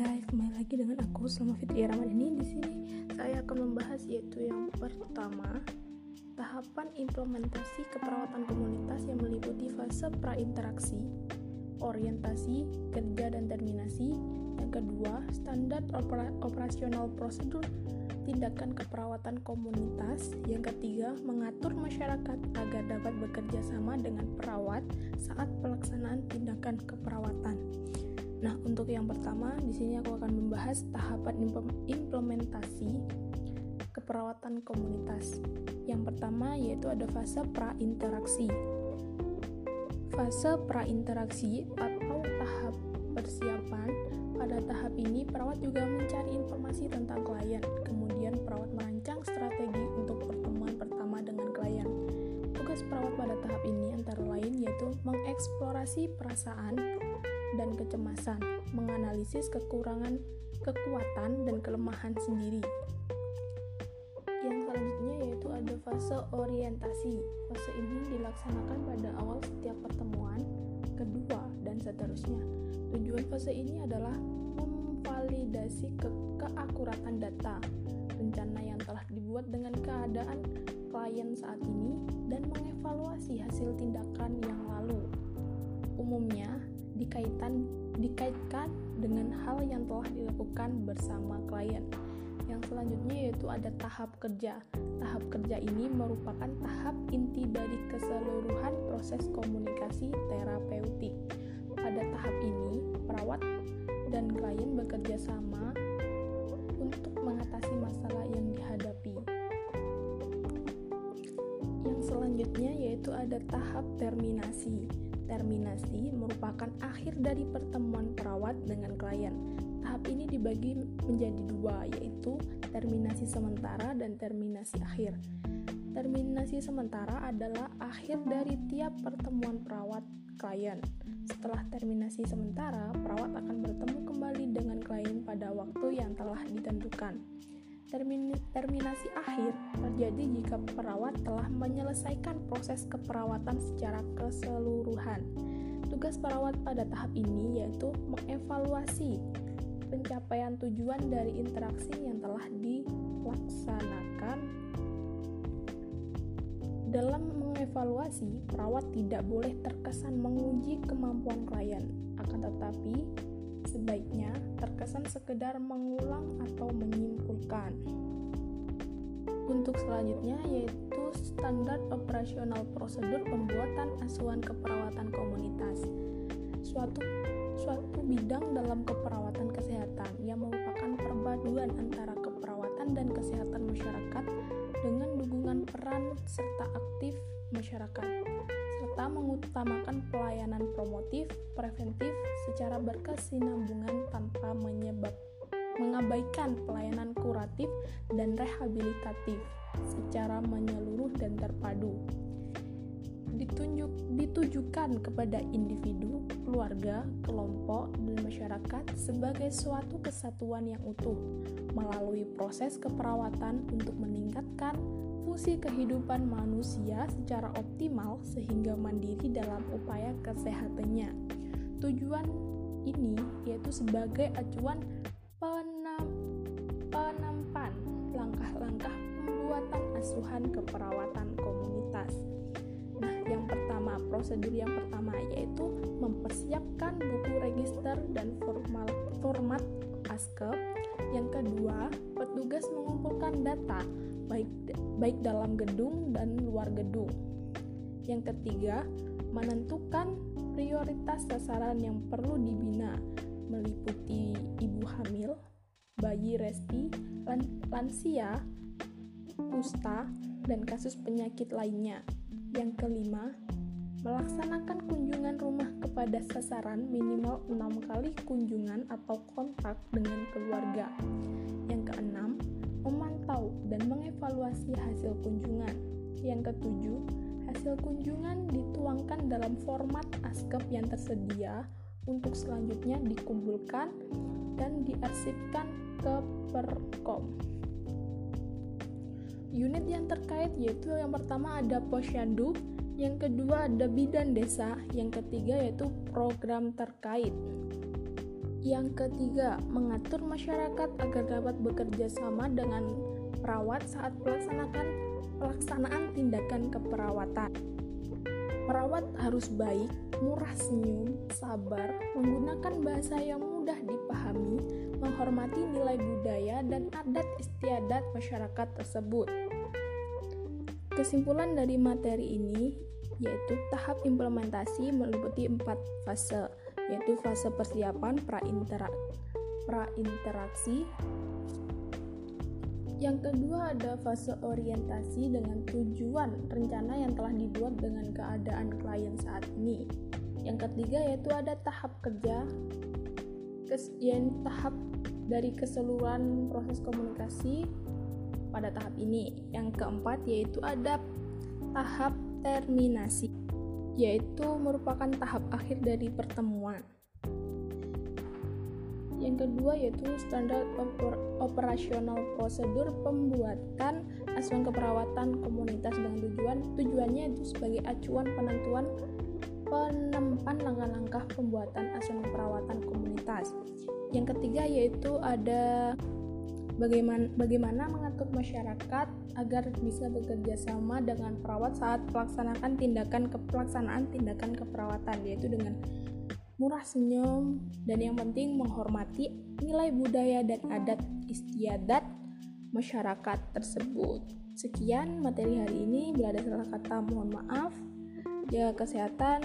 guys, kembali lagi dengan aku Selma Fitri Ramadhani di sini. Saya akan membahas yaitu yang pertama, tahapan implementasi keperawatan komunitas yang meliputi fase prainteraksi, orientasi, kerja dan terminasi. Yang kedua, standar opera operasional prosedur tindakan keperawatan komunitas. Yang ketiga, mengatur masyarakat agar dapat bekerja sama dengan perawat saat pelaksanaan tindakan keperawatan. Nah, untuk yang pertama, di sini aku akan membahas tahapan implementasi keperawatan komunitas. Yang pertama yaitu ada fase prainteraksi. Fase prainteraksi atau tahap persiapan. Pada tahap ini, perawat juga mencari informasi tentang klien. Kemudian, perawat merancang strategi untuk pertemuan pertama dengan klien. Tugas perawat pada tahap ini antara lain yaitu mengeksplorasi perasaan, dan kecemasan, menganalisis kekurangan, kekuatan, dan kelemahan sendiri. Yang selanjutnya yaitu ada fase orientasi. Fase ini dilaksanakan pada awal setiap pertemuan, kedua, dan seterusnya. Tujuan fase ini adalah memvalidasi ke keakuratan data, rencana yang telah dibuat dengan keadaan klien saat ini, dan mengevaluasi hasil tindakan yang dikaitan dikaitkan dengan hal yang telah dilakukan bersama klien. Yang selanjutnya yaitu ada tahap kerja. Tahap kerja ini merupakan tahap inti dari keseluruhan proses komunikasi terapeutik. Pada tahap ini, perawat dan klien bekerja sama untuk mengatasi masalah yang dihadapi. Yang selanjutnya yaitu ada tahap terminasi. Terminasi merupakan akhir dari pertemuan perawat dengan klien. Tahap ini dibagi menjadi dua, yaitu terminasi sementara dan terminasi akhir. Terminasi sementara adalah akhir dari tiap pertemuan perawat klien. Setelah terminasi sementara, perawat akan bertemu kembali dengan klien pada waktu yang telah ditentukan. Terminasi akhir terjadi jika perawat telah menyelesaikan proses keperawatan secara keseluruhan. Tugas perawat pada tahap ini yaitu mengevaluasi pencapaian tujuan dari interaksi yang telah dilaksanakan. Dalam mengevaluasi, perawat tidak boleh terkesan menguji kemampuan klien, akan tetapi sebaiknya terkesan sekedar mengulang atau menyimpulkan. Untuk selanjutnya yaitu standar operasional prosedur pembuatan asuhan keperawatan komunitas. Suatu suatu bidang dalam keperawatan kesehatan yang merupakan perpaduan antara dan kesehatan masyarakat dengan dukungan peran serta aktif masyarakat serta mengutamakan pelayanan promotif, preventif secara berkesinambungan tanpa menyebab mengabaikan pelayanan kuratif dan rehabilitatif secara menyeluruh dan terpadu. Ditunjuk, ditujukan kepada individu, keluarga, kelompok, dan masyarakat sebagai suatu kesatuan yang utuh melalui proses keperawatan untuk meningkatkan fungsi kehidupan manusia secara optimal sehingga mandiri dalam upaya kesehatannya. Tujuan ini yaitu sebagai acuan penampan langkah-langkah pembuatan asuhan keperawatan komunitas. Yang pertama, prosedur yang pertama yaitu mempersiapkan buku register dan formal, format ASKEP. Yang kedua, petugas mengumpulkan data baik baik dalam gedung dan luar gedung. Yang ketiga, menentukan prioritas sasaran yang perlu dibina meliputi ibu hamil, bayi resti, lansia, kusta, dan kasus penyakit lainnya. Yang kelima, melaksanakan kunjungan rumah kepada sasaran minimal enam kali kunjungan atau kontak dengan keluarga. Yang keenam, memantau dan mengevaluasi hasil kunjungan. Yang ketujuh, hasil kunjungan dituangkan dalam format ASKEP yang tersedia untuk selanjutnya dikumpulkan dan diarsipkan ke Perkom. Unit yang terkait yaitu yang pertama ada Posyandu, yang kedua ada Bidan Desa, yang ketiga yaitu program terkait. Yang ketiga, mengatur masyarakat agar dapat bekerja sama dengan perawat saat melaksanakan pelaksanaan tindakan keperawatan. Perawat harus baik, murah senyum, sabar, menggunakan bahasa yang mudah dipahami, menghormati nilai budaya dan adat istiadat masyarakat tersebut. Kesimpulan dari materi ini yaitu tahap implementasi meliputi empat fase, yaitu fase persiapan pra-interaksi. Yang kedua ada fase orientasi dengan tujuan rencana yang telah dibuat dengan keadaan klien saat ini. Yang ketiga yaitu ada tahap kerja, yang tahap dari keseluruhan proses komunikasi pada tahap ini. Yang keempat yaitu ada tahap terminasi yaitu merupakan tahap akhir dari pertemuan. Yang kedua yaitu standar oper operasional prosedur pembuatan asuhan keperawatan komunitas dengan tujuan tujuannya itu sebagai acuan penentuan penempan langkah-langkah pembuatan asuhan keperawatan komunitas. Yang ketiga yaitu ada bagaimana bagaimana mengatur masyarakat agar bisa bekerja sama dengan perawat saat melaksanakan tindakan kepelaksanaan tindakan keperawatan yaitu dengan murah senyum dan yang penting menghormati nilai budaya dan adat istiadat masyarakat tersebut. Sekian materi hari ini. Bila ada salah kata mohon maaf. Jaga kesehatan,